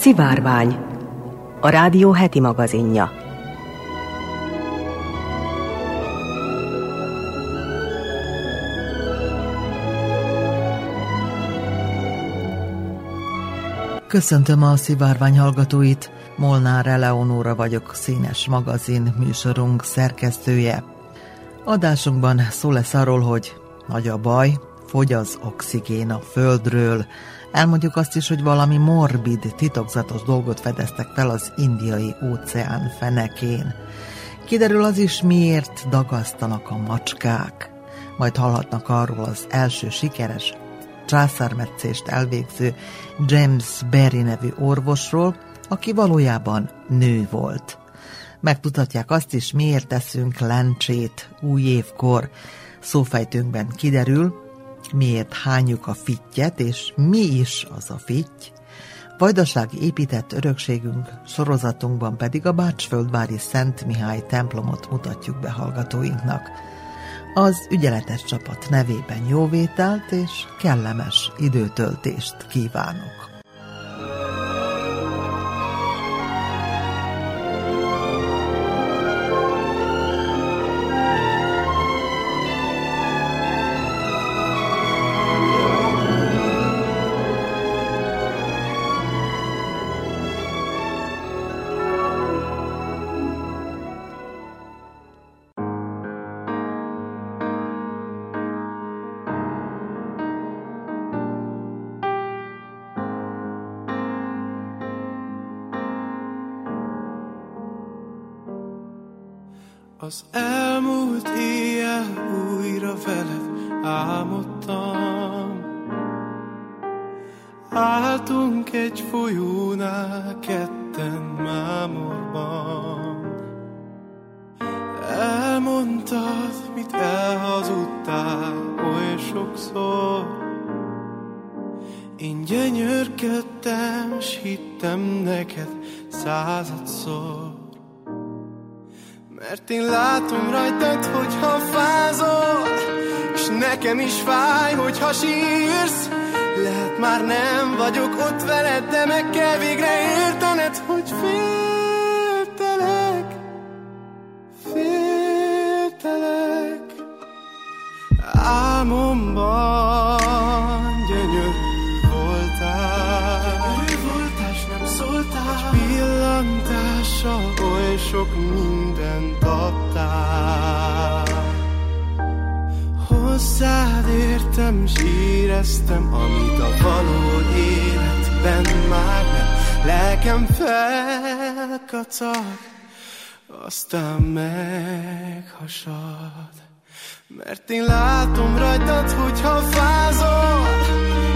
Szivárvány, a rádió heti magazinja. Köszöntöm a szivárvány hallgatóit, Molnár Eleonóra vagyok, színes magazin műsorunk szerkesztője. Adásunkban szó lesz arról, hogy nagy a baj, fogy az oxigén a földről. Elmondjuk azt is, hogy valami morbid, titokzatos dolgot fedeztek fel az indiai óceán fenekén. Kiderül az is, miért dagasztanak a macskák. Majd hallhatnak arról az első sikeres császármetszést elvégző James Berry nevű orvosról, aki valójában nő volt. Megtudhatják azt is, miért teszünk lencsét új évkor. Szófejtőnkben kiderül, miért hányjuk a fittyet, és mi is az a fitty. Vajdasági épített örökségünk sorozatunkban pedig a Bácsföldvári Szent Mihály templomot mutatjuk be hallgatóinknak. Az ügyeletes csapat nevében jóvételt és kellemes időtöltést kívánok. Az elmúlt éjjel újra veled álmodtam. Álltunk egy folyónál ketten mámorban. Elmondtad, mit elhazudtál oly sokszor. Én gyönyörködtem, s hittem neked századszor mert én látom rajtad, hogyha fázol És nekem is fáj, hogyha sírsz. Lehet már nem vagyok ott veled De meg kell végre értened, hogy féltelek Féltelek. Álmomban gyönyör voltál. Gyönyörű voltál, nem szóltál. Egy pillantással oly sok mindent Hozzád értem, s éreztem, amit a való életben már nem. Lelkem felkacag, aztán meghasad. Mert én látom rajtad, hogyha fázol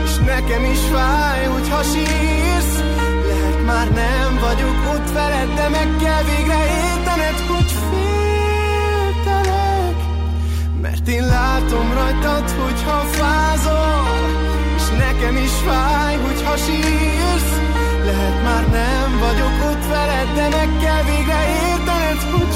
És nekem is fáj, hogyha sírsz. Lehet már nem vagyok ott veled, de meg kell végre hogyha fázol És nekem is fáj, hogyha sírsz. Lehet már nem vagyok ott veled, de meg kell végre értened, hogy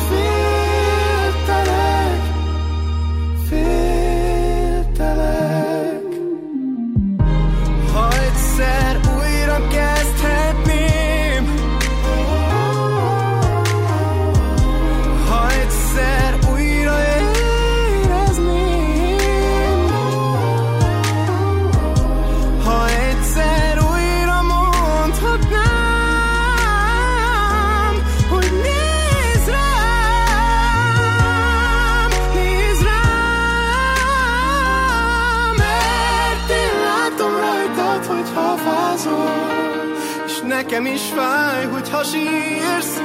nekem is fáj, hogyha sírsz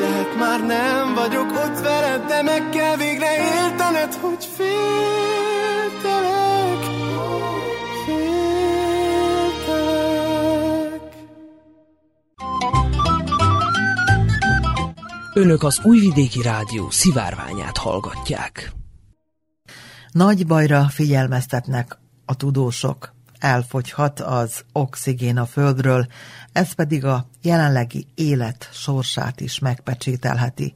Lehet már nem vagyok ott veled De meg kell végre értened, hogy féltelek Féltelek Önök az Újvidéki Rádió szivárványát hallgatják. Nagy bajra figyelmeztetnek a tudósok. Elfogyhat az oxigén a földről, ez pedig a jelenlegi élet sorsát is megpecsételheti.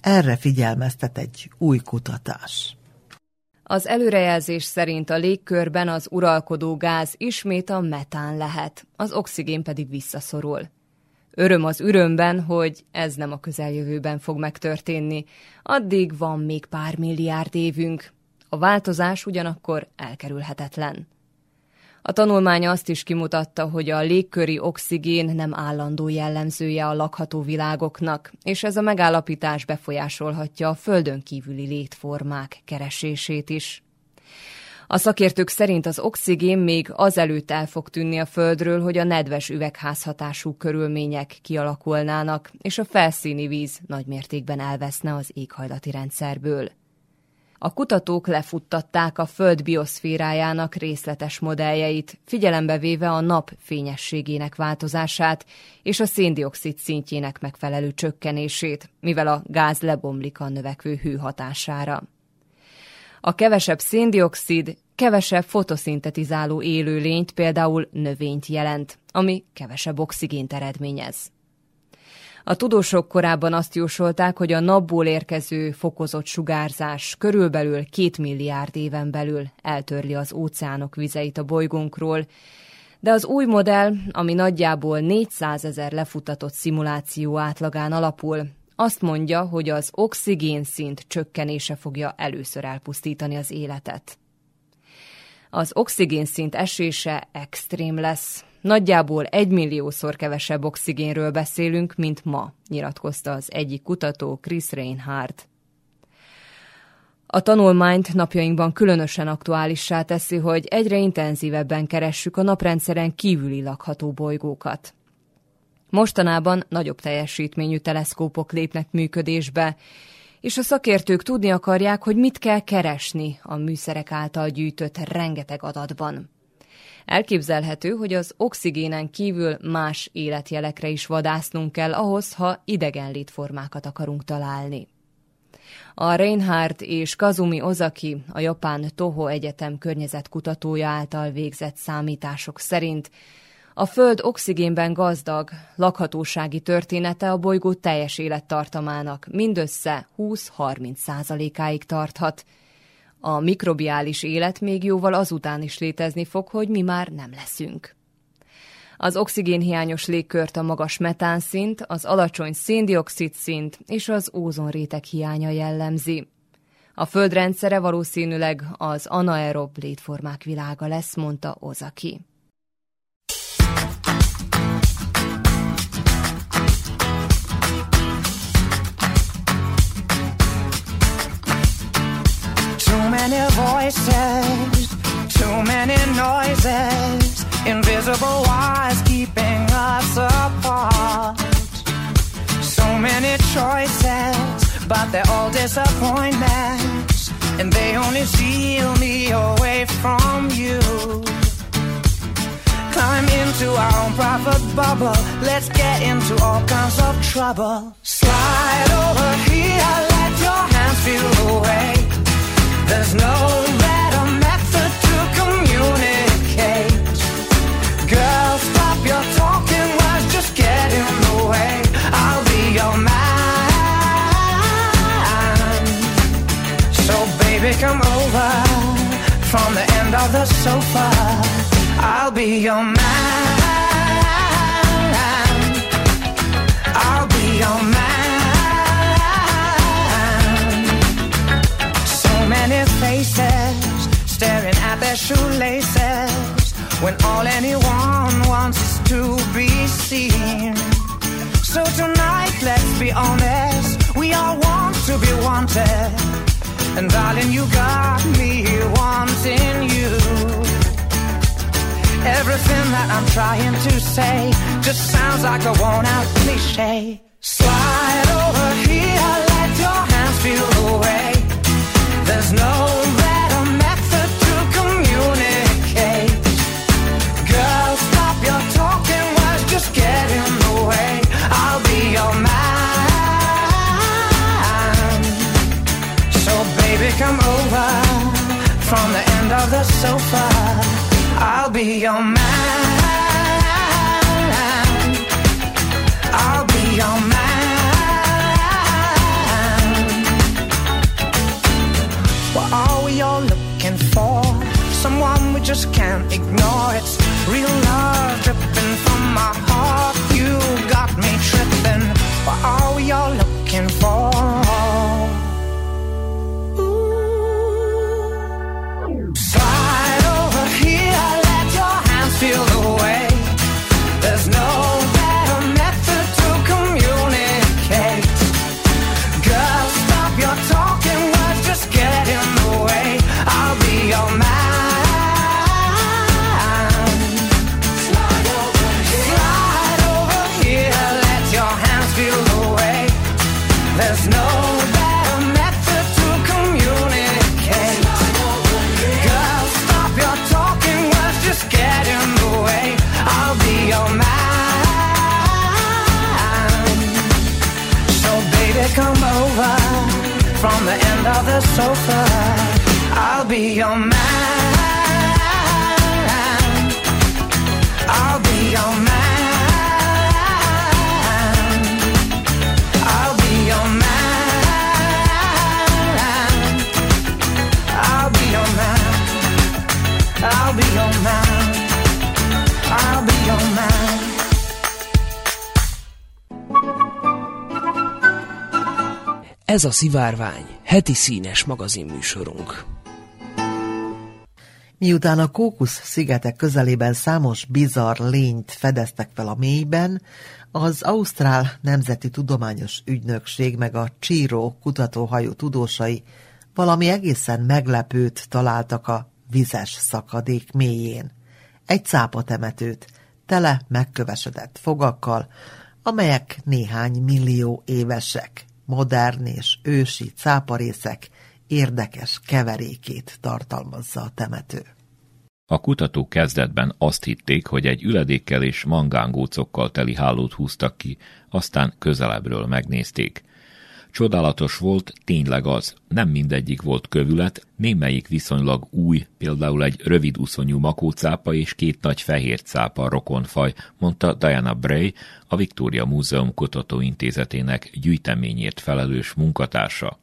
Erre figyelmeztet egy új kutatás. Az előrejelzés szerint a légkörben az uralkodó gáz ismét a metán lehet, az oxigén pedig visszaszorul. Öröm az ürömben, hogy ez nem a közeljövőben fog megtörténni. Addig van még pár milliárd évünk. A változás ugyanakkor elkerülhetetlen. A tanulmánya azt is kimutatta, hogy a légköri oxigén nem állandó jellemzője a lakható világoknak, és ez a megállapítás befolyásolhatja a földön kívüli létformák keresését is. A szakértők szerint az oxigén még azelőtt el fog tűnni a Földről, hogy a nedves üvegházhatású körülmények kialakulnának, és a felszíni víz nagymértékben elveszne az éghajlati rendszerből. A kutatók lefuttatták a Föld bioszférájának részletes modelljeit, figyelembe véve a nap fényességének változását és a széndiokszid szintjének megfelelő csökkenését, mivel a gáz lebomlik a növekvő hő hatására. A kevesebb széndiokszid kevesebb fotoszintetizáló élőlényt, például növényt jelent, ami kevesebb oxigént eredményez. A tudósok korábban azt jósolták, hogy a napból érkező fokozott sugárzás körülbelül két milliárd éven belül eltörli az óceánok vizeit a bolygónkról, de az új modell, ami nagyjából 400 ezer lefutatott szimuláció átlagán alapul, azt mondja, hogy az oxigén szint csökkenése fogja először elpusztítani az életet. Az oxigén szint esése extrém lesz, Nagyjából egymilliószor kevesebb oxigénről beszélünk, mint ma, nyilatkozta az egyik kutató Chris Reinhardt. A tanulmányt napjainkban különösen aktuálissá teszi, hogy egyre intenzívebben keressük a naprendszeren kívüli lakható bolygókat. Mostanában nagyobb teljesítményű teleszkópok lépnek működésbe, és a szakértők tudni akarják, hogy mit kell keresni a műszerek által gyűjtött rengeteg adatban. Elképzelhető, hogy az oxigénen kívül más életjelekre is vadásznunk kell ahhoz, ha idegen létformákat akarunk találni. A Reinhardt és Kazumi Ozaki, a japán Toho Egyetem környezetkutatója által végzett számítások szerint a Föld oxigénben gazdag, lakhatósági története a bolygó teljes élettartamának mindössze 20-30 százalékáig tarthat, a mikrobiális élet még jóval azután is létezni fog, hogy mi már nem leszünk. Az oxigénhiányos légkört a magas metánszint, az alacsony széndiokszid szint és az ózonréteg hiánya jellemzi. A földrendszere valószínűleg az anaerob létformák világa lesz, mondta Ozaki. Many voices, too many noises, invisible wires keeping us apart. So many choices, but they're all disappointments, and they only steal me away from you. Climb into our own private bubble, let's get into all kinds of trouble. Slide over here, let your hands feel the way. I'll be your man. Man. faces, staring at their shoelaces, when all anyone wants is to be seen. So tonight, let's be honest, we all want to be wanted. And darling, you got me wanting you. Everything that I'm trying to say just sounds like a worn out cliche. Slide over here, let your hands feel the way. I'll be your man. What are we all looking for? Someone we just can't ignore. It's real love dripping from my heart. You got me tripping. What are we all looking for? Ez a Szivárvány, heti színes magazinműsorunk. Miután a Kókusz szigetek közelében számos bizarr lényt fedeztek fel a mélyben, az Ausztrál Nemzeti Tudományos Ügynökség meg a Csíró kutatóhajó tudósai valami egészen meglepőt találtak a vizes szakadék mélyén. Egy cápatemetőt, tele megkövesedett fogakkal, amelyek néhány millió évesek, modern és ősi cáparészek érdekes keverékét tartalmazza a temető. A kutatók kezdetben azt hitték, hogy egy üledékkel és mangángócokkal teli hálót húztak ki, aztán közelebbről megnézték. Csodálatos volt, tényleg az. Nem mindegyik volt kövület, némelyik viszonylag új, például egy rövid uszonyú makócápa és két nagy fehér cápa rokonfaj, mondta Diana Bray, a Victoria Múzeum Kutatóintézetének gyűjteményért felelős munkatársa.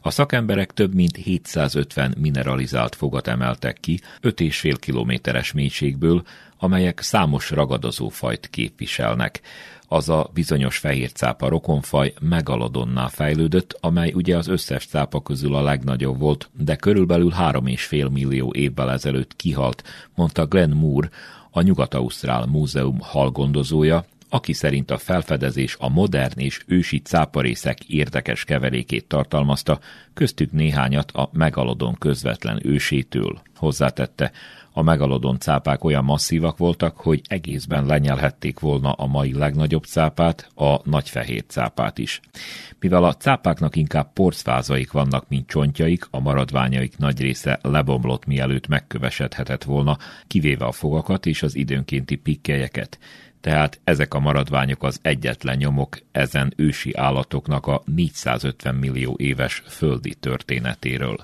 A szakemberek több mint 750 mineralizált fogat emeltek ki 5,5 kilométeres mélységből, amelyek számos ragadozó fajt képviselnek. Az a bizonyos fehér cápa rokonfaj megalodonná fejlődött, amely ugye az összes cápa közül a legnagyobb volt, de körülbelül 3,5 millió évvel ezelőtt kihalt, mondta Glenn Moore, a Nyugat-Ausztrál Múzeum halgondozója, aki szerint a felfedezés a modern és ősi cáparészek érdekes keverékét tartalmazta, köztük néhányat a megalodon közvetlen ősétől. Hozzátette, a megalodon cápák olyan masszívak voltak, hogy egészben lenyelhették volna a mai legnagyobb cápát, a nagyfehér cápát is. Mivel a cápáknak inkább porcfázaik vannak, mint csontjaik, a maradványaik nagy része lebomlott mielőtt megkövesedhetett volna, kivéve a fogakat és az időnkénti pikkelyeket tehát ezek a maradványok az egyetlen nyomok ezen ősi állatoknak a 450 millió éves földi történetéről.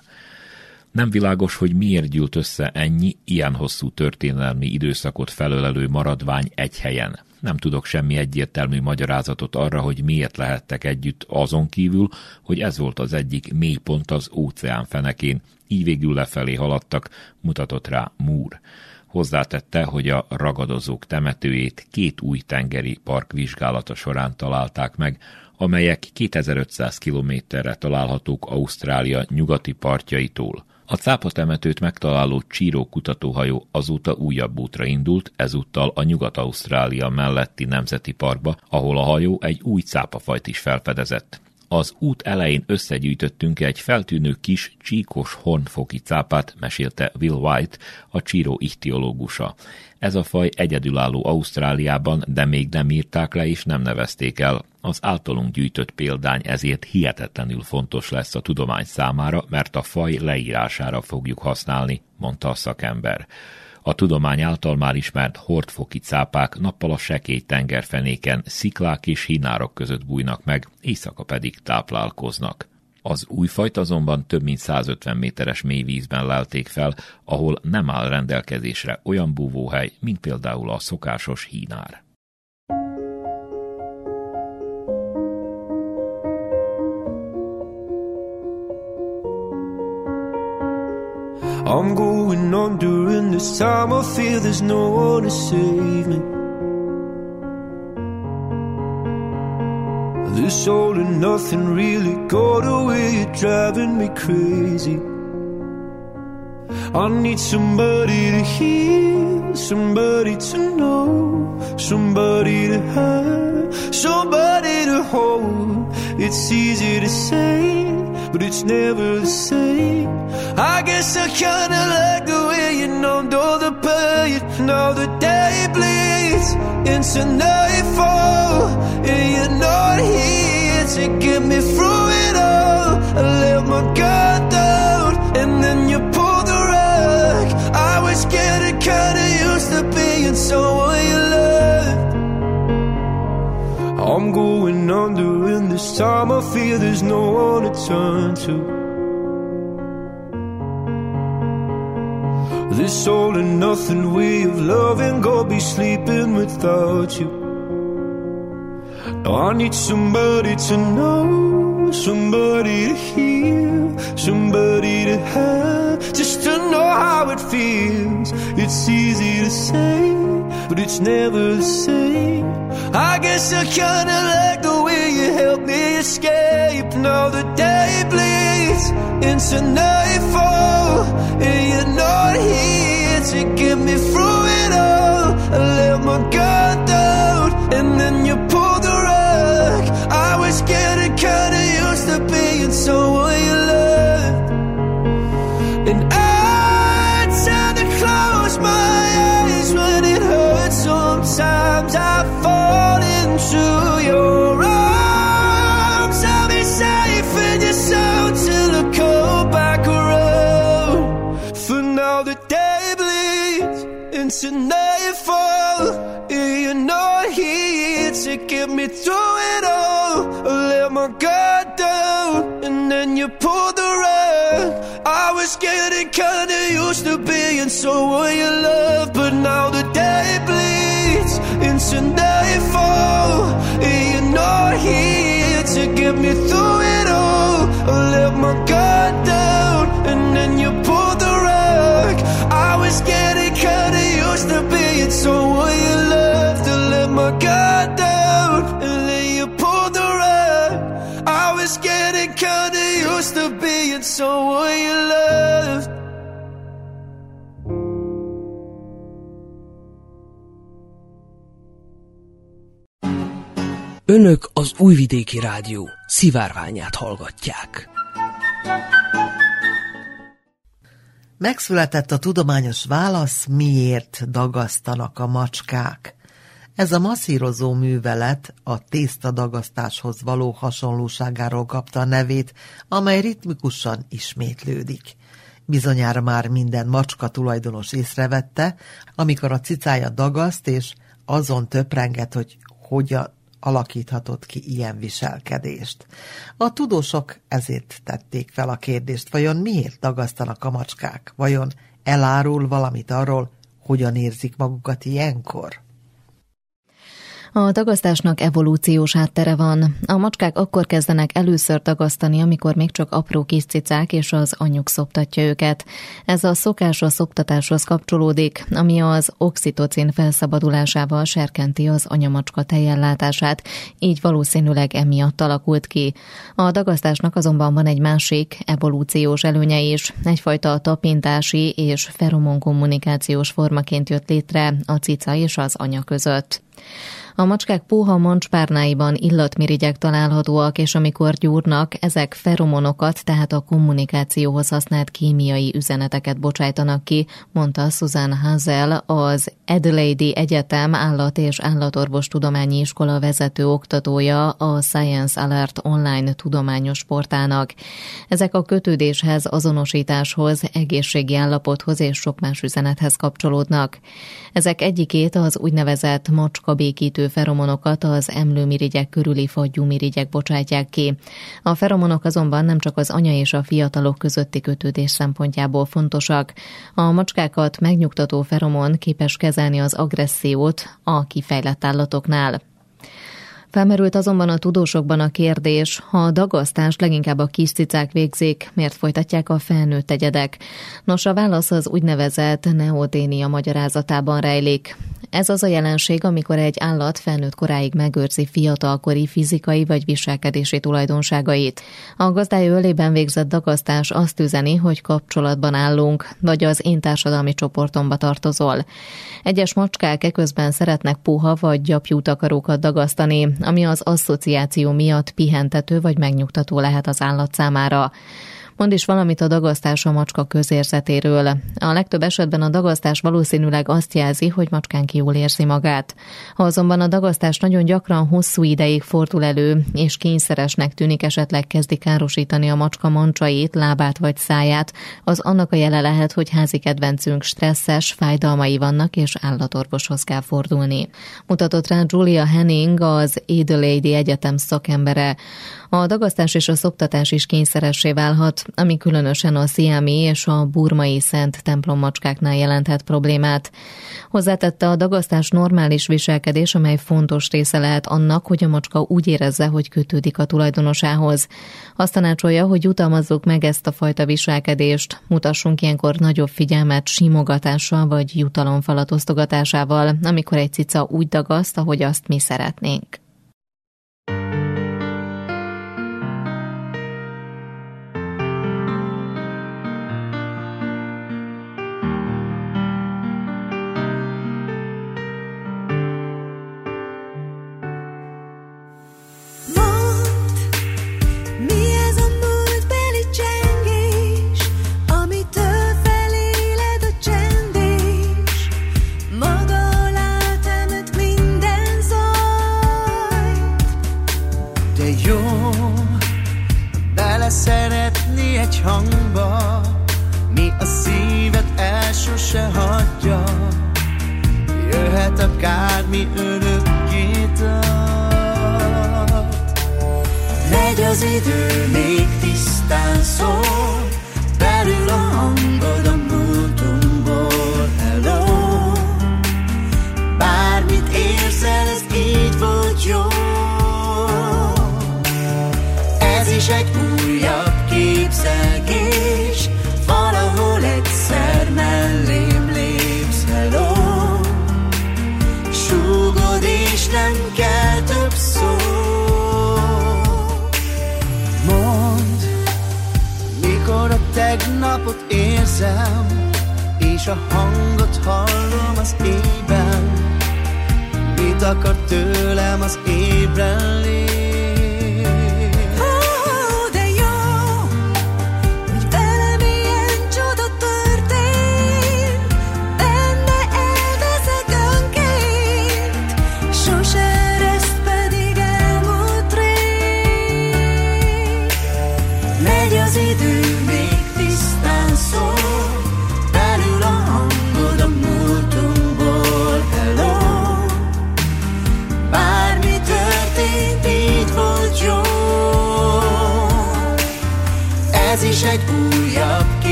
Nem világos, hogy miért gyűlt össze ennyi, ilyen hosszú történelmi időszakot felölelő maradvány egy helyen. Nem tudok semmi egyértelmű magyarázatot arra, hogy miért lehettek együtt azon kívül, hogy ez volt az egyik mélypont az óceán fenekén, így végül lefelé haladtak, mutatott rá Moore. Hozzátette, hogy a ragadozók temetőjét két új tengeri park vizsgálata során találták meg, amelyek 2500 kilométerre találhatók Ausztrália nyugati partjaitól. A cápa temetőt megtaláló Csíró kutatóhajó azóta újabb útra indult, ezúttal a Nyugat-Ausztrália melletti nemzeti parkba, ahol a hajó egy új cápafajt is felfedezett. Az út elején összegyűjtöttünk egy feltűnő kis csíkos hornfoki cápát, mesélte Will White, a csíró ichtiológusa. Ez a faj egyedülálló Ausztráliában, de még nem írták le és nem nevezték el. Az általunk gyűjtött példány ezért hihetetlenül fontos lesz a tudomány számára, mert a faj leírására fogjuk használni, mondta a szakember. A tudomány által már ismert hordfoki cápák nappal a sekély tengerfenéken, sziklák és hínárok között bújnak meg, éjszaka pedig táplálkoznak. Az új fajt azonban több mint 150 méteres mélyvízben lelték fel, ahol nem áll rendelkezésre olyan búvóhely, mint például a szokásos hínár. I'm going on during this time. I feel there's no one to save me. This all and nothing really got away, driving me crazy. I need somebody to hear, somebody to know, somebody to have, somebody to hold. It's easy to say, but it's never the same. I guess I kinda like the way you numbed all the pain. Now the day bleeds into nightfall, and you're not here to get me through it all. I let my guard down, and then you pulled the rug. I was getting kinda used this time I feel there's no one to turn to. This all and nothing way of loving, go be sleeping without you. Now I need somebody to know, somebody to hear, somebody to have, just to know how it feels. It's easy to say, but it's never the same. I guess I kinda like you help me escape. Now the day bleeds into nightfall, and you're not here to get me through it all. I let my guard down, and then you pulled the rug. I was getting kinda used to being someone you loved, and I tend to close my eyes when it hurts. Sometimes I fall into nightfall. You're not here to get me through it all. I let my guard down, and then you pulled the rug. I was getting kinda used to being someone you love, but now the day bleeds into nightfall. You're not here to get me through it all. I let my guard To let my guard down, and then you pulled the rug. I was getting kinda used to being someone you loved. Önök az Újvidéki Rádió szivárványát hallgatják. Megszületett a tudományos válasz, miért dagasztanak a macskák. Ez a masszírozó művelet a tészta dagasztáshoz való hasonlóságáról kapta a nevét, amely ritmikusan ismétlődik. Bizonyára már minden macska tulajdonos észrevette, amikor a cicája dagaszt, és azon töprenget, hogy hogyan alakíthatott ki ilyen viselkedést. A tudósok ezért tették fel a kérdést, vajon miért dagasztanak a macskák? Vajon elárul valamit arról, hogyan érzik magukat ilyenkor? A dagasztásnak evolúciós háttere van. A macskák akkor kezdenek először dagasztani, amikor még csak apró kis cicák, és az anyjuk szoptatja őket. Ez a szokás a szoptatáshoz kapcsolódik, ami az oxitocin felszabadulásával serkenti az anyamacska tejellátását, így valószínűleg emiatt alakult ki. A dagasztásnak azonban van egy másik, evolúciós előnye is. Egyfajta tapintási és feromon kommunikációs formaként jött létre a cica és az anya között. A macskák puha mancspárnáiban illatmirigyek találhatóak, és amikor gyúrnak, ezek feromonokat, tehát a kommunikációhoz használt kémiai üzeneteket bocsájtanak ki, mondta Susan Hazel, az Adelaide Egyetem állat- és állatorvos tudományi iskola vezető oktatója a Science Alert online tudományos portálnak. Ezek a kötődéshez, azonosításhoz, egészségi állapothoz és sok más üzenethez kapcsolódnak. Ezek egyikét az úgynevezett macska békítő feromonokat az emlőmirigyek körüli fagyúmirigyek bocsátják ki. A feromonok azonban nem csak az anya és a fiatalok közötti kötődés szempontjából fontosak. A macskákat megnyugtató feromon képes kezelni az agressziót a kifejlett állatoknál. Felmerült azonban a tudósokban a kérdés, ha a dagasztást leginkább a kis cicák végzik, miért folytatják a felnőtt egyedek? Nos, a válasz az úgynevezett neoténia magyarázatában rejlik. Ez az a jelenség, amikor egy állat felnőtt koráig megőrzi fiatalkori fizikai vagy viselkedési tulajdonságait. A gazdája ölében végzett dagasztás azt üzeni, hogy kapcsolatban állunk, vagy az én társadalmi csoportomba tartozol. Egyes macskák eközben szeretnek puha vagy gyapjú takarókat dagasztani, ami az asszociáció miatt pihentető vagy megnyugtató lehet az állat számára. Mond is valamit a dagasztás a macska közérzetéről. A legtöbb esetben a dagasztás valószínűleg azt jelzi, hogy macskánk jól érzi magát. Ha azonban a dagasztás nagyon gyakran hosszú ideig fordul elő, és kényszeresnek tűnik esetleg kezdi károsítani a macska mancsait, lábát vagy száját, az annak a jele lehet, hogy házi kedvencünk stresszes, fájdalmai vannak, és állatorvoshoz kell fordulni. Mutatott rá Julia Henning, az Adelaide Egyetem szakembere. A dagasztás és a szoptatás is kényszeressé válhat, ami különösen a sziámi és a burmai szent templommacskáknál jelenthet problémát. Hozzátette a dagasztás normális viselkedés, amely fontos része lehet annak, hogy a macska úgy érezze, hogy kötődik a tulajdonosához. Azt tanácsolja, hogy jutalmazzuk meg ezt a fajta viselkedést, mutassunk ilyenkor nagyobb figyelmet simogatással vagy jutalomfalat osztogatásával, amikor egy cica úgy dagaszt, ahogy azt mi szeretnénk.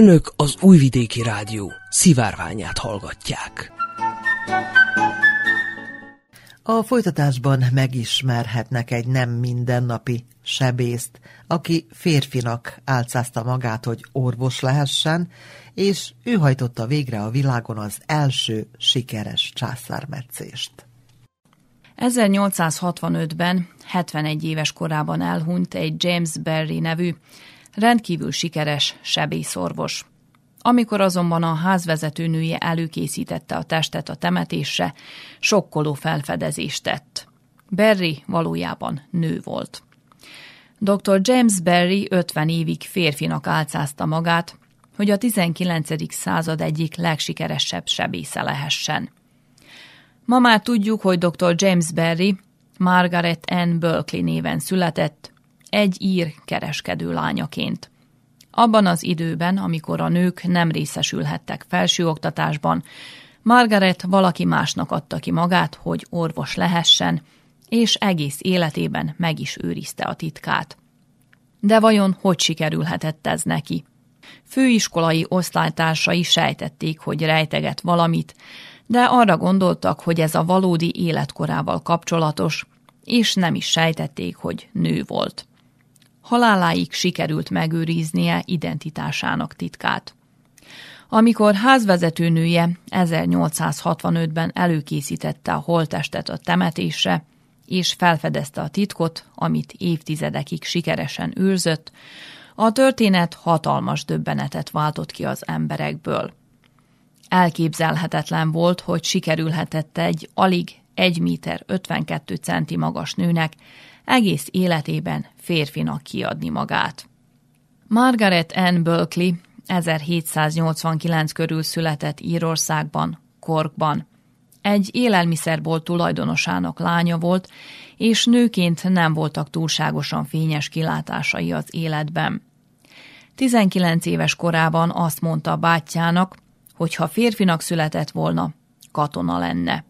Önök az Újvidéki Rádió szivárványát hallgatják. A folytatásban megismerhetnek egy nem mindennapi sebészt, aki férfinak álcázta magát, hogy orvos lehessen, és ő hajtotta végre a világon az első sikeres császármetszést. 1865-ben 71 éves korában elhunyt egy James Berry nevű, rendkívül sikeres sebészorvos. Amikor azonban a házvezető nője előkészítette a testet a temetésre, sokkoló felfedezést tett. Berry valójában nő volt. Dr. James Berry 50 évig férfinak álcázta magát, hogy a 19. század egyik legsikeresebb sebésze lehessen. Ma már tudjuk, hogy dr. James Berry Margaret Ann Berkeley néven született, egy ír kereskedő lányaként. Abban az időben, amikor a nők nem részesülhettek felsőoktatásban, Margaret valaki másnak adta ki magát, hogy orvos lehessen, és egész életében meg is őrizte a titkát. De vajon hogy sikerülhetett ez neki? Főiskolai osztálytársai sejtették, hogy rejteget valamit, de arra gondoltak, hogy ez a valódi életkorával kapcsolatos, és nem is sejtették, hogy nő volt. Haláláig sikerült megőriznie identitásának titkát. Amikor házvezetőnője 1865-ben előkészítette a holtestet a temetésre, és felfedezte a titkot, amit évtizedekig sikeresen őrzött, a történet hatalmas döbbenetet váltott ki az emberekből. Elképzelhetetlen volt, hogy sikerülhetett egy alig 1 méter 52 centi magas nőnek egész életében férfinak kiadni magát. Margaret Ann Berkeley 1789 körül született Írországban, Korkban. Egy élelmiszerbolt tulajdonosának lánya volt, és nőként nem voltak túlságosan fényes kilátásai az életben. 19 éves korában azt mondta bátyjának, hogy ha férfinak született volna, katona lenne.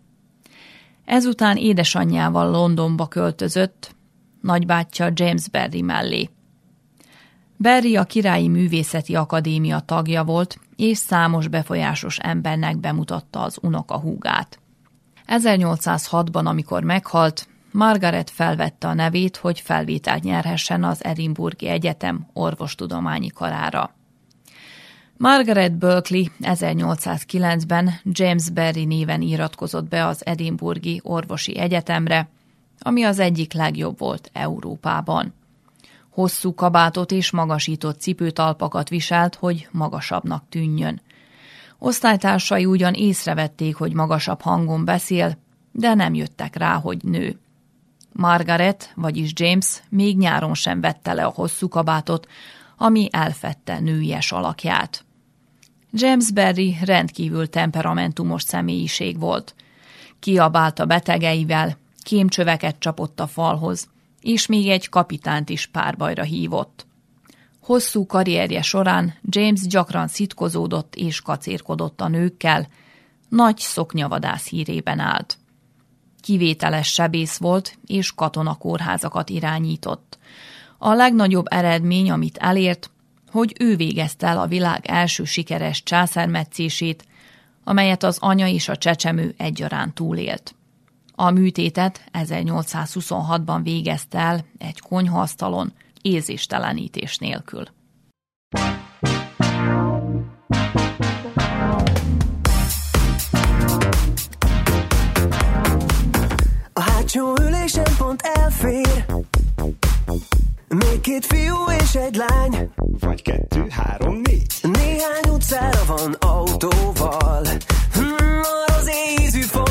Ezután édesanyjával Londonba költözött, nagybátyja James Berry mellé. Berry a Királyi Művészeti Akadémia tagja volt, és számos befolyásos embernek bemutatta az unoka húgát. 1806-ban, amikor meghalt, Margaret felvette a nevét, hogy felvételt nyerhessen az Edinburghi Egyetem orvostudományi karára. Margaret Berkeley 1809-ben James Berry néven iratkozott be az Edinburghi Orvosi Egyetemre, ami az egyik legjobb volt Európában. Hosszú kabátot és magasított cipőtalpakat viselt, hogy magasabbnak tűnjön. Osztálytársai ugyan észrevették, hogy magasabb hangon beszél, de nem jöttek rá, hogy nő. Margaret, vagyis James még nyáron sem vette le a hosszú kabátot, ami elfette nőies alakját. James Berry rendkívül temperamentumos személyiség volt. Kiabált a betegeivel, kémcsöveket csapott a falhoz, és még egy kapitánt is párbajra hívott. Hosszú karrierje során James gyakran szitkozódott és kacérkodott a nőkkel, nagy szoknyavadász hírében állt. Kivételes sebész volt, és katonakórházakat irányított. A legnagyobb eredmény, amit elért, hogy ő végezte el a világ első sikeres császármetszését, amelyet az anya és a csecsemő egyaránt túlélt. A műtétet 1826-ban végezte el egy konyhaasztalon, érzéstelenítés nélkül. A hátsó ülésen pont elfér. Még két fiú és egy lány. Vagy kettő, három, négy. Néhány utcára van autóval. Hmm, Az ízű forró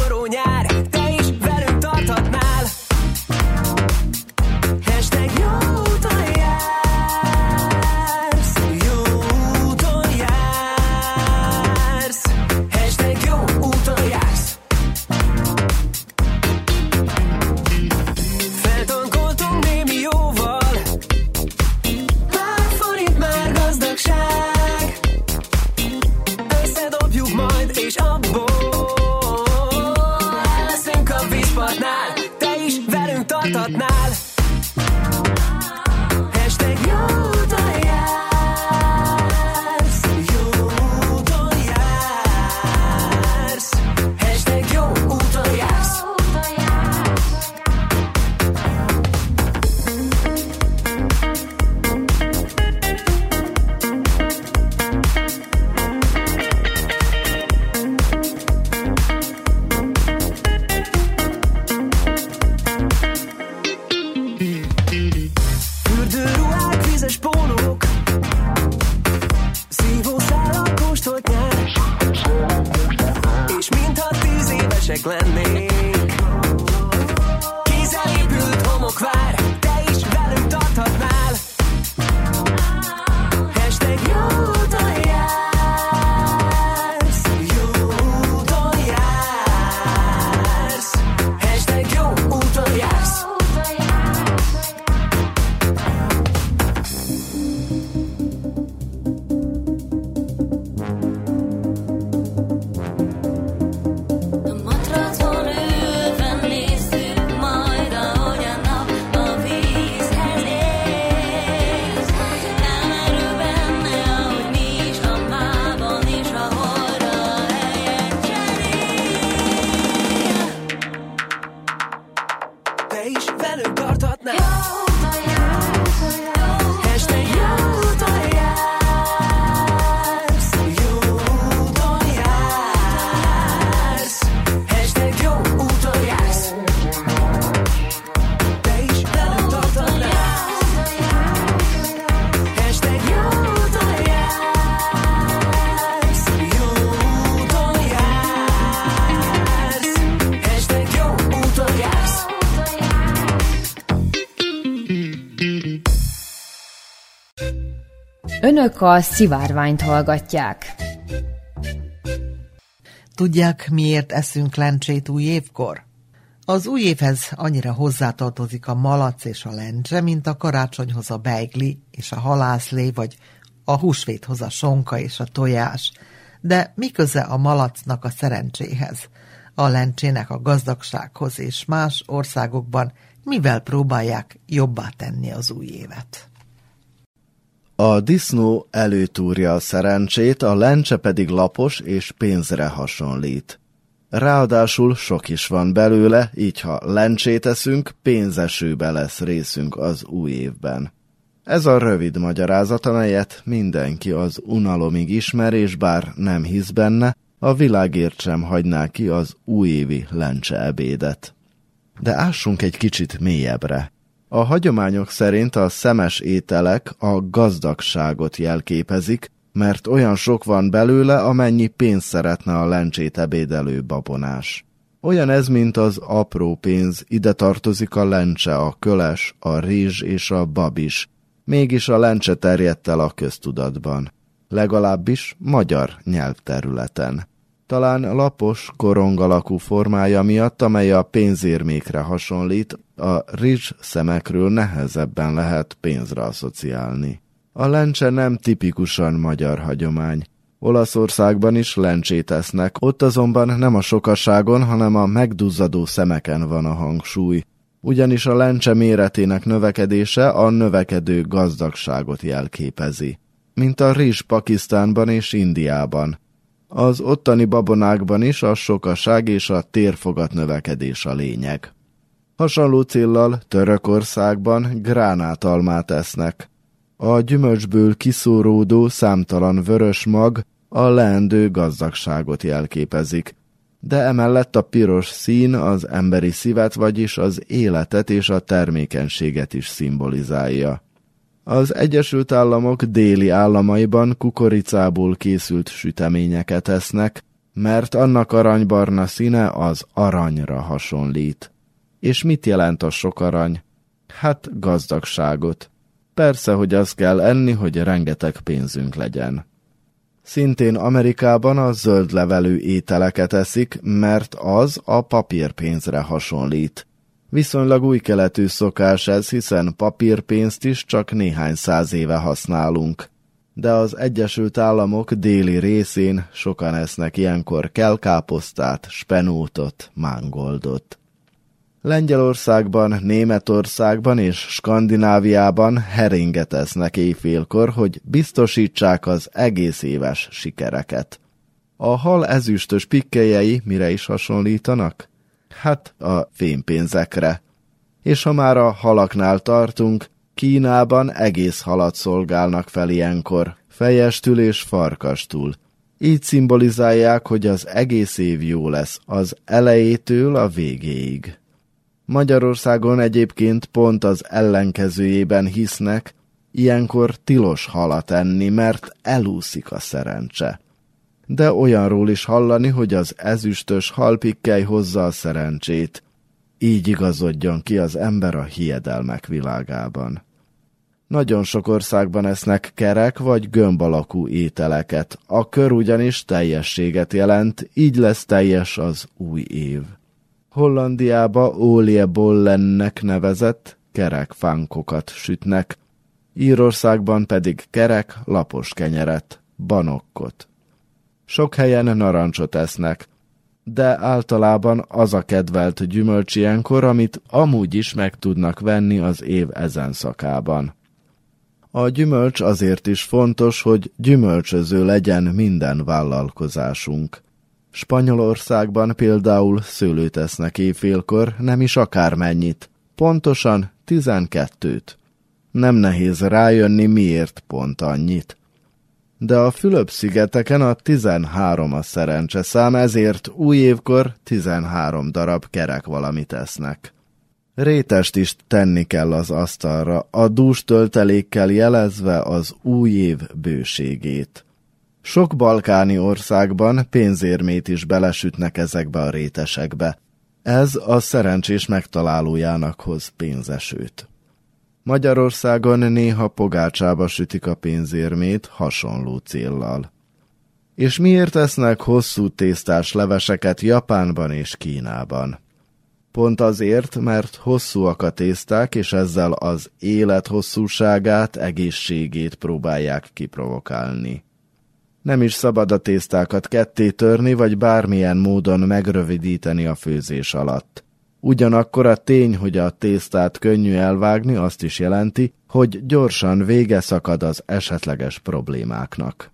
Önök a szivárványt hallgatják. Tudják, miért eszünk lencsét új évkor? Az új évhez annyira hozzátartozik a malac és a lencse, mint a karácsonyhoz a beigli és a halászlé, vagy a húsvéthoz a sonka és a tojás. De mi köze a malacnak a szerencséhez? A lencsének a gazdagsághoz és más országokban mivel próbálják jobbá tenni az új évet? A disznó előtúrja a szerencsét, a lencse pedig lapos és pénzre hasonlít. Ráadásul sok is van belőle, így ha lencsét eszünk, pénzesőbe lesz részünk az új évben. Ez a rövid magyarázat, amelyet mindenki az unalomig ismer, és bár nem hisz benne, a világért sem hagyná ki az újévi lencse ebédet. De ássunk egy kicsit mélyebbre. A hagyományok szerint a szemes ételek a gazdagságot jelképezik, mert olyan sok van belőle, amennyi pénzt szeretne a lencsét ebédelő babonás. Olyan ez, mint az apró pénz, ide tartozik a lencse, a köles, a rizs és a babis. Mégis a lencse terjedt el a köztudatban. Legalábbis magyar nyelvterületen. Talán lapos, korong alakú formája miatt, amely a pénzérmékre hasonlít, a rizs szemekről nehezebben lehet pénzre asszociálni. A lencse nem tipikusan magyar hagyomány. Olaszországban is lencsét esznek, ott azonban nem a sokaságon, hanem a megduzzadó szemeken van a hangsúly. Ugyanis a lencse méretének növekedése a növekedő gazdagságot jelképezi. Mint a rizs Pakisztánban és Indiában. Az ottani babonákban is a sokaság és a térfogat növekedés a lényeg. Hasonló céllal Törökországban gránátalmát esznek. A gyümölcsből kiszóródó számtalan vörös mag a leendő gazdagságot jelképezik, de emellett a piros szín az emberi szívet, vagyis az életet és a termékenységet is szimbolizálja. Az Egyesült Államok déli államaiban kukoricából készült süteményeket esznek, mert annak aranybarna színe az aranyra hasonlít. És mit jelent a sok arany? Hát gazdagságot. Persze, hogy az kell enni, hogy rengeteg pénzünk legyen. Szintén Amerikában a zöld levelű ételeket eszik, mert az a papírpénzre hasonlít. Viszonylag új keletű szokás ez, hiszen papírpénzt is csak néhány száz éve használunk. De az Egyesült Államok déli részén sokan esznek ilyenkor kelkáposztát, spenótot, mángoldot. Lengyelországban, Németországban és Skandináviában heringet esznek éjfélkor, hogy biztosítsák az egész éves sikereket. A hal ezüstös pikkelyei mire is hasonlítanak? Hát a fémpénzekre. És ha már a halaknál tartunk, Kínában egész halat szolgálnak fel ilyenkor, fejestül és farkastól. Így szimbolizálják, hogy az egész év jó lesz, az elejétől a végéig. Magyarországon egyébként pont az ellenkezőjében hisznek, ilyenkor tilos halat enni, mert elúszik a szerencse. De olyanról is hallani, hogy az ezüstös halpikkely hozza a szerencsét. Így igazodjon ki az ember a hiedelmek világában. Nagyon sok országban esznek kerek vagy gömb alakú ételeket. A kör ugyanis teljességet jelent, így lesz teljes az új év. Hollandiába Bollennek nevezett kerek fánkokat sütnek, Írországban pedig kerek, lapos kenyeret, banokkot. Sok helyen narancsot esznek, de általában az a kedvelt gyümölcs ilyenkor, amit amúgy is meg tudnak venni az év ezen szakában. A gyümölcs azért is fontos, hogy gyümölcsöző legyen minden vállalkozásunk. Spanyolországban például szőlőt esznek évfélkor, nem is akármennyit, pontosan tizenkettőt. Nem nehéz rájönni, miért pont annyit. De a Fülöp-szigeteken a 13 a szerencse szám, ezért új évkor 13 darab kerek valamit esznek. Rétest is tenni kell az asztalra, a dús töltelékkel jelezve az új év bőségét. Sok balkáni országban pénzérmét is belesütnek ezekbe a rétesekbe. Ez a szerencsés megtalálójának hoz pénzesőt. Magyarországon néha pogácsába sütik a pénzérmét hasonló céllal. És miért esznek hosszú tésztás leveseket Japánban és Kínában? Pont azért, mert hosszúak a tészták, és ezzel az élet hosszúságát, egészségét próbálják kiprovokálni. Nem is szabad a tésztákat ketté törni, vagy bármilyen módon megrövidíteni a főzés alatt. Ugyanakkor a tény, hogy a tésztát könnyű elvágni, azt is jelenti, hogy gyorsan vége szakad az esetleges problémáknak.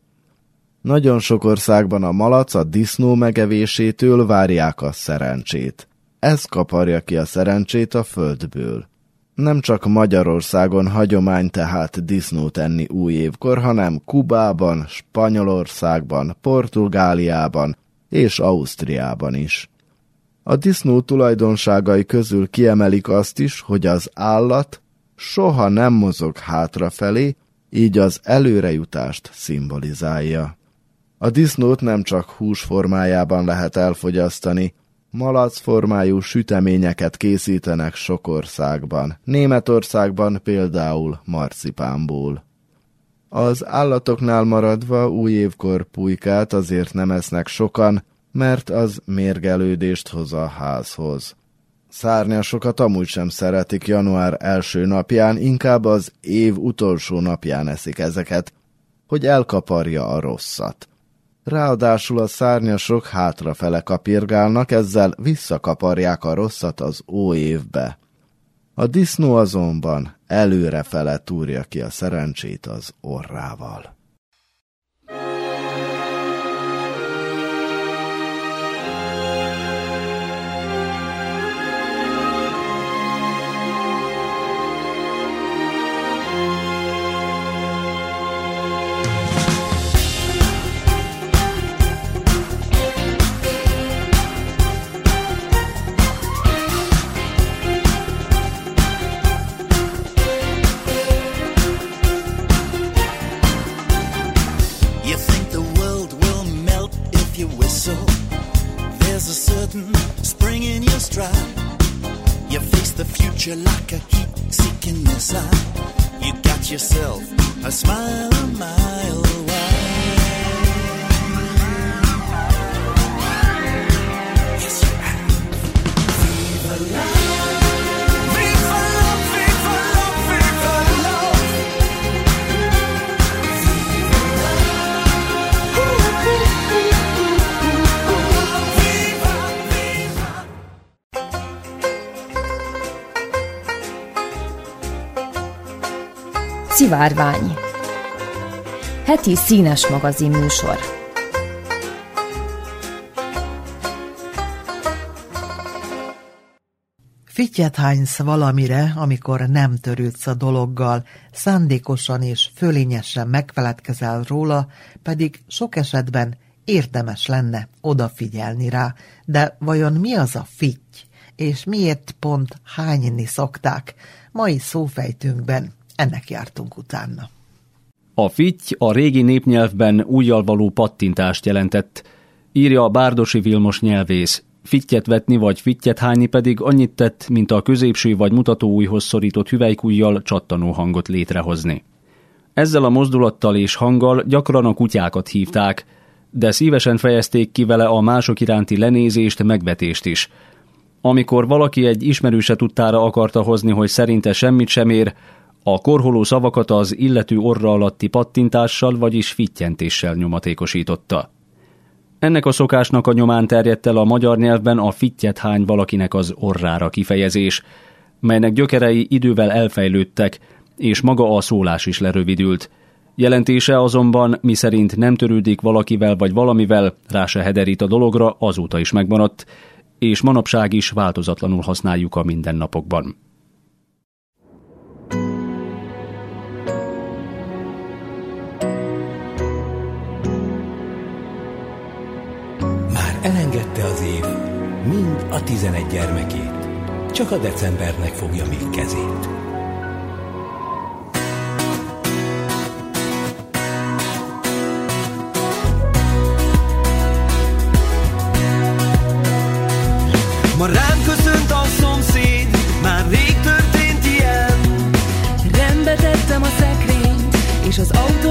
Nagyon sok országban a malac a disznó megevésétől várják a szerencsét. Ez kaparja ki a szerencsét a földből. Nem csak Magyarországon hagyomány tehát disznót enni új évkor, hanem Kubában, Spanyolországban, Portugáliában és Ausztriában is. A disznó tulajdonságai közül kiemelik azt is, hogy az állat soha nem mozog hátrafelé, így az előrejutást szimbolizálja. A disznót nem csak hús formájában lehet elfogyasztani, malac formájú süteményeket készítenek sok országban, Németországban például marcipánból. Az állatoknál maradva új évkor pulykát azért nem esznek sokan, mert az mérgelődést hoz a házhoz. Szárnyasokat amúgy sem szeretik január első napján, inkább az év utolsó napján eszik ezeket, hogy elkaparja a rosszat. Ráadásul a szárnyasok hátrafele kapirgálnak, ezzel visszakaparják a rosszat az óévbe. A disznó azonban előrefele túrja ki a szerencsét az orrával. Szivárvány Heti színes magazin műsor. Fittyet hánysz valamire, amikor nem törődsz a dologgal, szándékosan és fölényesen megfeledkezel róla, pedig sok esetben érdemes lenne odafigyelni rá. De vajon mi az a fitty, és miért pont hányni szokták? Mai szófejtünkben ennek jártunk utána. A fitty a régi népnyelvben újjal való pattintást jelentett, írja a Bárdosi Vilmos nyelvész. Fittyet vetni vagy fittyet hányni pedig annyit tett, mint a középső vagy mutatóújhoz szorított hüvelykújjal csattanó hangot létrehozni. Ezzel a mozdulattal és hanggal gyakran a kutyákat hívták, de szívesen fejezték ki vele a mások iránti lenézést, megvetést is. Amikor valaki egy ismerőse tudtára akarta hozni, hogy szerinte semmit sem ér, a korholó szavakat az illető orra alatti pattintással, vagyis fittyentéssel nyomatékosította. Ennek a szokásnak a nyomán terjedt el a magyar nyelvben a fittyet hány valakinek az orrára kifejezés, melynek gyökerei idővel elfejlődtek, és maga a szólás is lerövidült. Jelentése azonban, miszerint nem törődik valakivel vagy valamivel, rá se hederít a dologra, azóta is megmaradt, és manapság is változatlanul használjuk a mindennapokban. Elengedte az év mind a tizenegy gyermekét, csak a decembernek fogja még kezét. Ma rám köszönt a szomszéd, már rég történt ilyen Rendbe tettem a szekrényt, és az autóm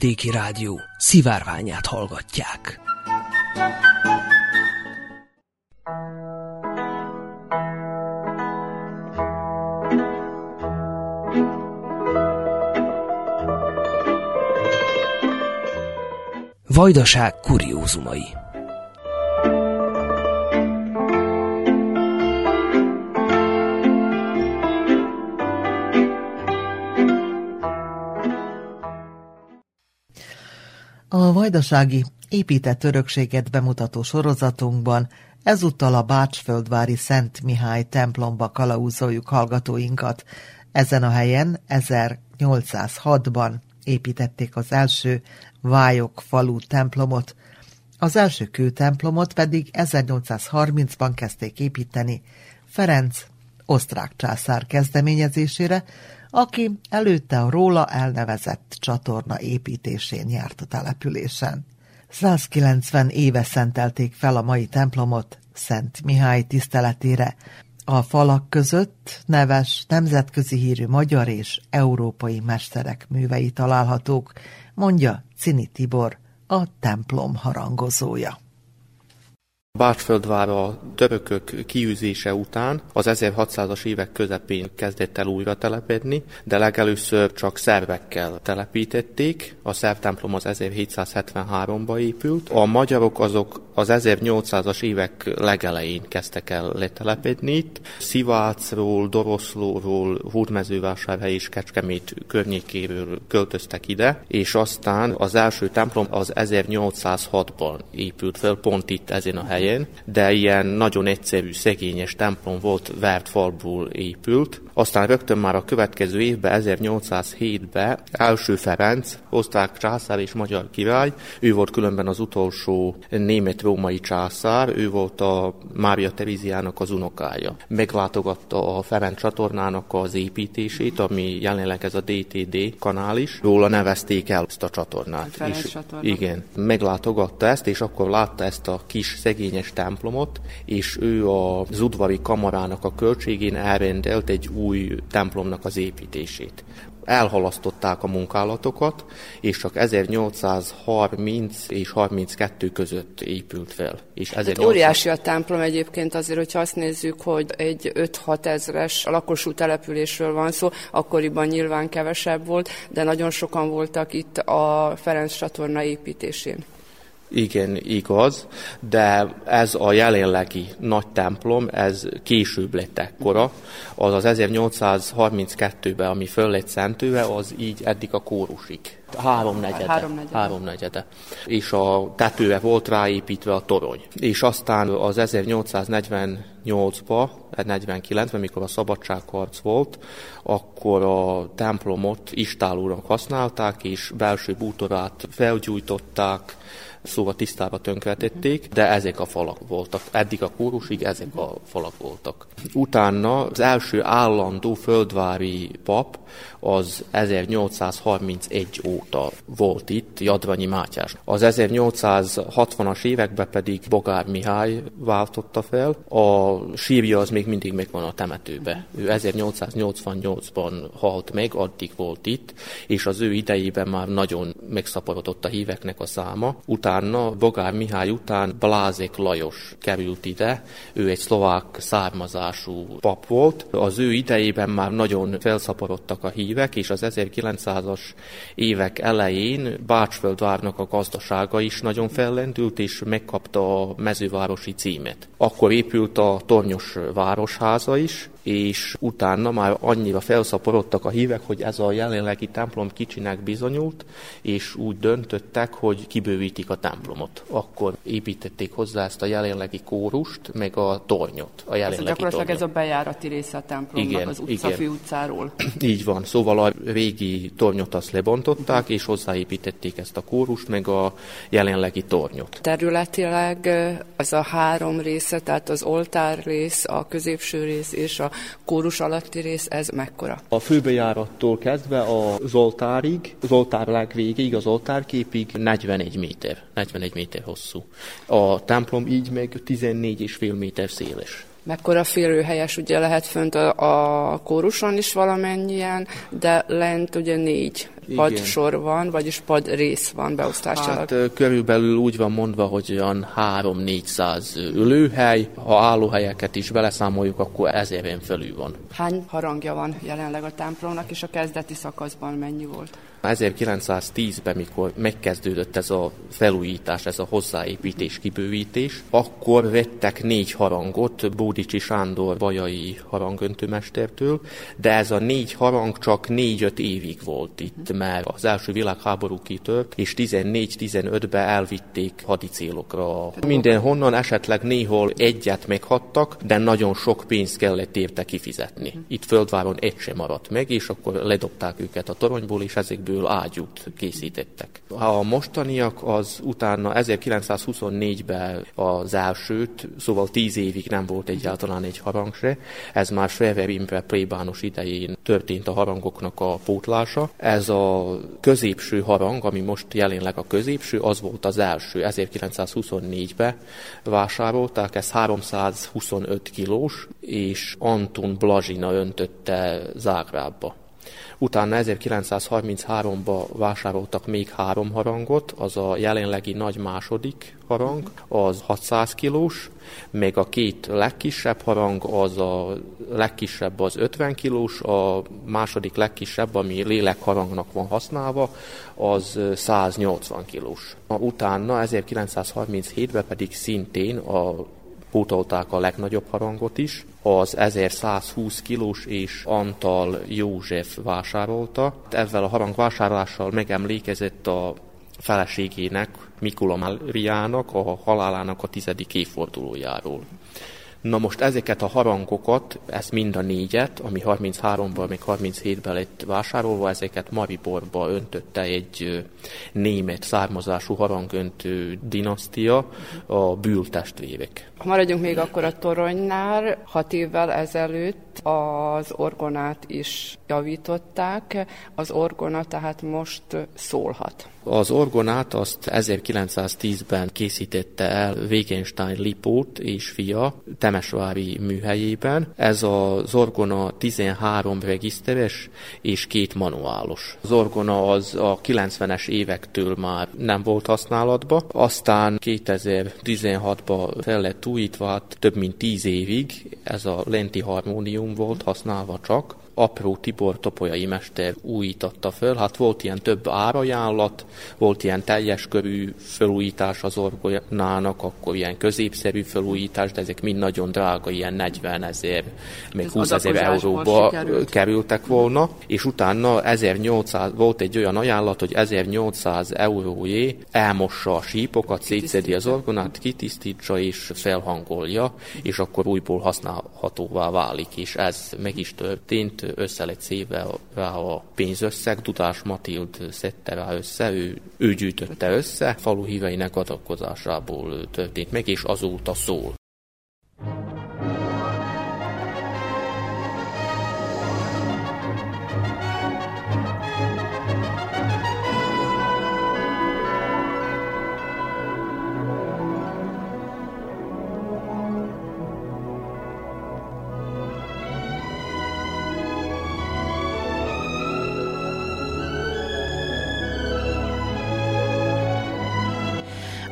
Vidéki Rádió szivárványát hallgatják. Vajdaság kuriózumai A vajdasági épített örökséget bemutató sorozatunkban ezúttal a Bácsföldvári Szent Mihály templomba kalauzoljuk hallgatóinkat. Ezen a helyen 1806-ban építették az első Vályok falu templomot, az első kőtemplomot pedig 1830-ban kezdték építeni Ferenc osztrák császár kezdeményezésére, aki előtte a róla elnevezett csatorna építésén járt a településen. 190 éve szentelték fel a mai templomot Szent Mihály tiszteletére. A falak között neves, nemzetközi hírű magyar és európai mesterek művei találhatók, mondja Cini Tibor, a templom harangozója. Bácsföldvár a törökök kiűzése után az 1600-as évek közepén kezdett el újra telepedni, de legelőször csak szervekkel telepítették. A szerv templom az 1773-ban épült. A magyarok azok az 1800-as évek legelején kezdtek el letelepedni itt. Szivácról, Doroszlóról, Húrmezővásárhely és Kecskemét környékéről költöztek ide, és aztán az első templom az 1806-ban épült fel, pont itt ezen a helyen helyen, de ilyen nagyon egyszerű, szegényes templom volt, vert falból épült. Aztán rögtön már a következő évben, 1807-ben első Ferenc, osztrák császár és magyar király, ő volt különben az utolsó német-római császár, ő volt a Mária Teréziának az unokája. Meglátogatta a Ferenc csatornának az építését, ami jelenleg ez a DTD kanál is. Róla nevezték el ezt a csatornát. A és, csatorna. Igen, meglátogatta ezt, és akkor látta ezt a kis szegényes templomot, és ő az udvari kamarának a költségén elrendelt egy új templomnak az építését elhalasztották a munkálatokat, és csak 1830 és 32 között épült fel. És 1800... hát óriási a templom egyébként azért, hogyha azt nézzük, hogy egy 5-6 ezres lakosú településről van szó, akkoriban nyilván kevesebb volt, de nagyon sokan voltak itt a Ferenc csatorna építésén. Igen, igaz, de ez a jelenlegi nagy templom, ez később lett ekkora. Az az 1832-ben, ami föl lett szentőve, az így eddig a kórusig. Háromnegyede. Háromnegyede. Háromnegyede. És a tetőre volt ráépítve a torony. És aztán az 1848-ban, 49-ben, mikor a szabadságharc volt, akkor a templomot istálóra használták, és belső bútorát felgyújtották, szóval tisztába tönkretették, de ezek a falak voltak. Eddig a kórusig ezek a falak voltak. Utána az első állandó földvári pap az 1831 óta volt itt, Jadvanyi Mátyás. Az 1860-as években pedig Bogár Mihály váltotta fel. A sírja az még mindig megvan a temetőbe. Ő 1888-ban halt meg, addig volt itt, és az ő idejében már nagyon megszaporodott a híveknek a száma. Utána, Bogár Mihály után Blázek Lajos került ide, ő egy szlovák származású pap volt. Az ő idejében már nagyon felszaporodtak a hívek, és az 1900-as évek elején Bácsföldvárnak a gazdasága is nagyon fellendült, és megkapta a mezővárosi címet. Akkor épült a Tornyos Városháza is, és utána már annyira felszaporodtak a hívek, hogy ez a jelenlegi templom kicsinek bizonyult, és úgy döntöttek, hogy kibővítik a templomot. Akkor építették hozzá ezt a jelenlegi kórust, meg a tornyot. A jelenlegi ez gyakorlatilag tornyot. ez a bejárati része a templomnak Igen, az utca igen. fő utcáról. Így van, szóval a régi tornyot azt lebontották, és hozzáépítették ezt a kórust, meg a jelenlegi tornyot. Területileg az a három része, tehát az oltár rész, a középső rész és a kórus alatti rész, ez mekkora? A főbejárattól kezdve a Zoltárig, az oltár legvégéig, az oltárképig 41 méter, 41 méter hosszú. A templom így meg 14,5 méter széles. Mekkora félőhelyes ugye lehet fönt a, a kóruson is valamennyien, de lent ugye négy padsor van, vagyis pad rész van beosztásilag. Hát körülbelül úgy van mondva, hogy olyan 3-400 ülőhely, ha állóhelyeket is beleszámoljuk, akkor ezeren fölül van. Hány harangja van jelenleg a templomnak, és a kezdeti szakaszban mennyi volt? 1910-ben, mikor megkezdődött ez a felújítás, ez a hozzáépítés, kibővítés, akkor vettek négy harangot Bódicsi Sándor bajai harangöntőmestertől, de ez a négy harang csak négy-öt évig volt itt, mert az első világháború kitört, és 14-15-ben elvitték hadicélokra. Mindenhonnan esetleg néhol egyet meghattak, de nagyon sok pénzt kellett érte kifizetni. Itt Földváron egy sem maradt meg, és akkor ledobták őket a toronyból, és ezekből ágyút készítettek. A mostaniak az utána 1924-ben az elsőt, szóval tíz évig nem volt egyáltalán egy harang se. Ez már Svever Imre plébános idején történt a harangoknak a pótlása. Ez a középső harang, ami most jelenleg a középső, az volt az első. 1924-ben vásárolták, ez 325 kilós, és Anton Blazsina öntötte Zágrábba. Utána 1933-ban vásároltak még három harangot, az a jelenlegi nagy második harang, az 600 kilós, még a két legkisebb harang, az a legkisebb az 50 kilós, a második legkisebb, ami lélekharangnak van használva, az 180 kilós. Utána 1937-ben pedig szintén a pótolták a legnagyobb harangot is, az 1120 kilós és Antal József vásárolta. Ezzel a harangvásárlással megemlékezett a feleségének, Mikula Máriának, a halálának a tizedik évfordulójáról. Na most ezeket a harangokat, ezt mind a négyet, ami 33-ban, még 37-ben lett vásárolva, ezeket Mariborba öntötte egy német származású harangöntő dinasztia, a Bül testvérek. Maradjunk még akkor a toronynál. Hat évvel ezelőtt az orgonát is javították. Az orgona tehát most szólhat. Az orgonát azt 1910-ben készítette el Wegenstein Lipót és fia Temesvári műhelyében. Ez az orgona 13 regiszteres és két manuálos. Az orgona az a 90-es évektől már nem volt használatba, aztán 2016-ban fel lett újítva, hát több mint 10 évig ez a lenti harmónium volt használva csak, apró Tibor topolyai mester újította föl. Hát volt ilyen több árajánlat, volt ilyen teljes körű felújítás az orgonának, akkor ilyen középszerű felújítás, de ezek mind nagyon drága, ilyen 40 ezer, még Ez 20 ezer euróba kerültek volna, és utána 1800, volt egy olyan ajánlat, hogy 1800 eurójé elmossa a sípokat, szétszedi az orgonát, kitisztítsa és felhangolja, és akkor újból használhatóvá válik, és ez meg is történt, össze lett széve a pénzösszeg, Dudás Matild szedte rá össze, ő, ő gyűjtötte össze, falu híveinek adakozásából történt meg, és azóta szól.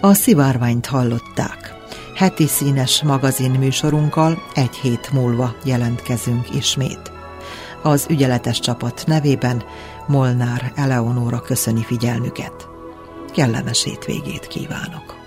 A szivárványt hallották. Heti színes magazin műsorunkkal egy hét múlva jelentkezünk ismét. Az ügyeletes csapat nevében Molnár Eleonóra köszöni figyelmüket. Kellemes hétvégét kívánok!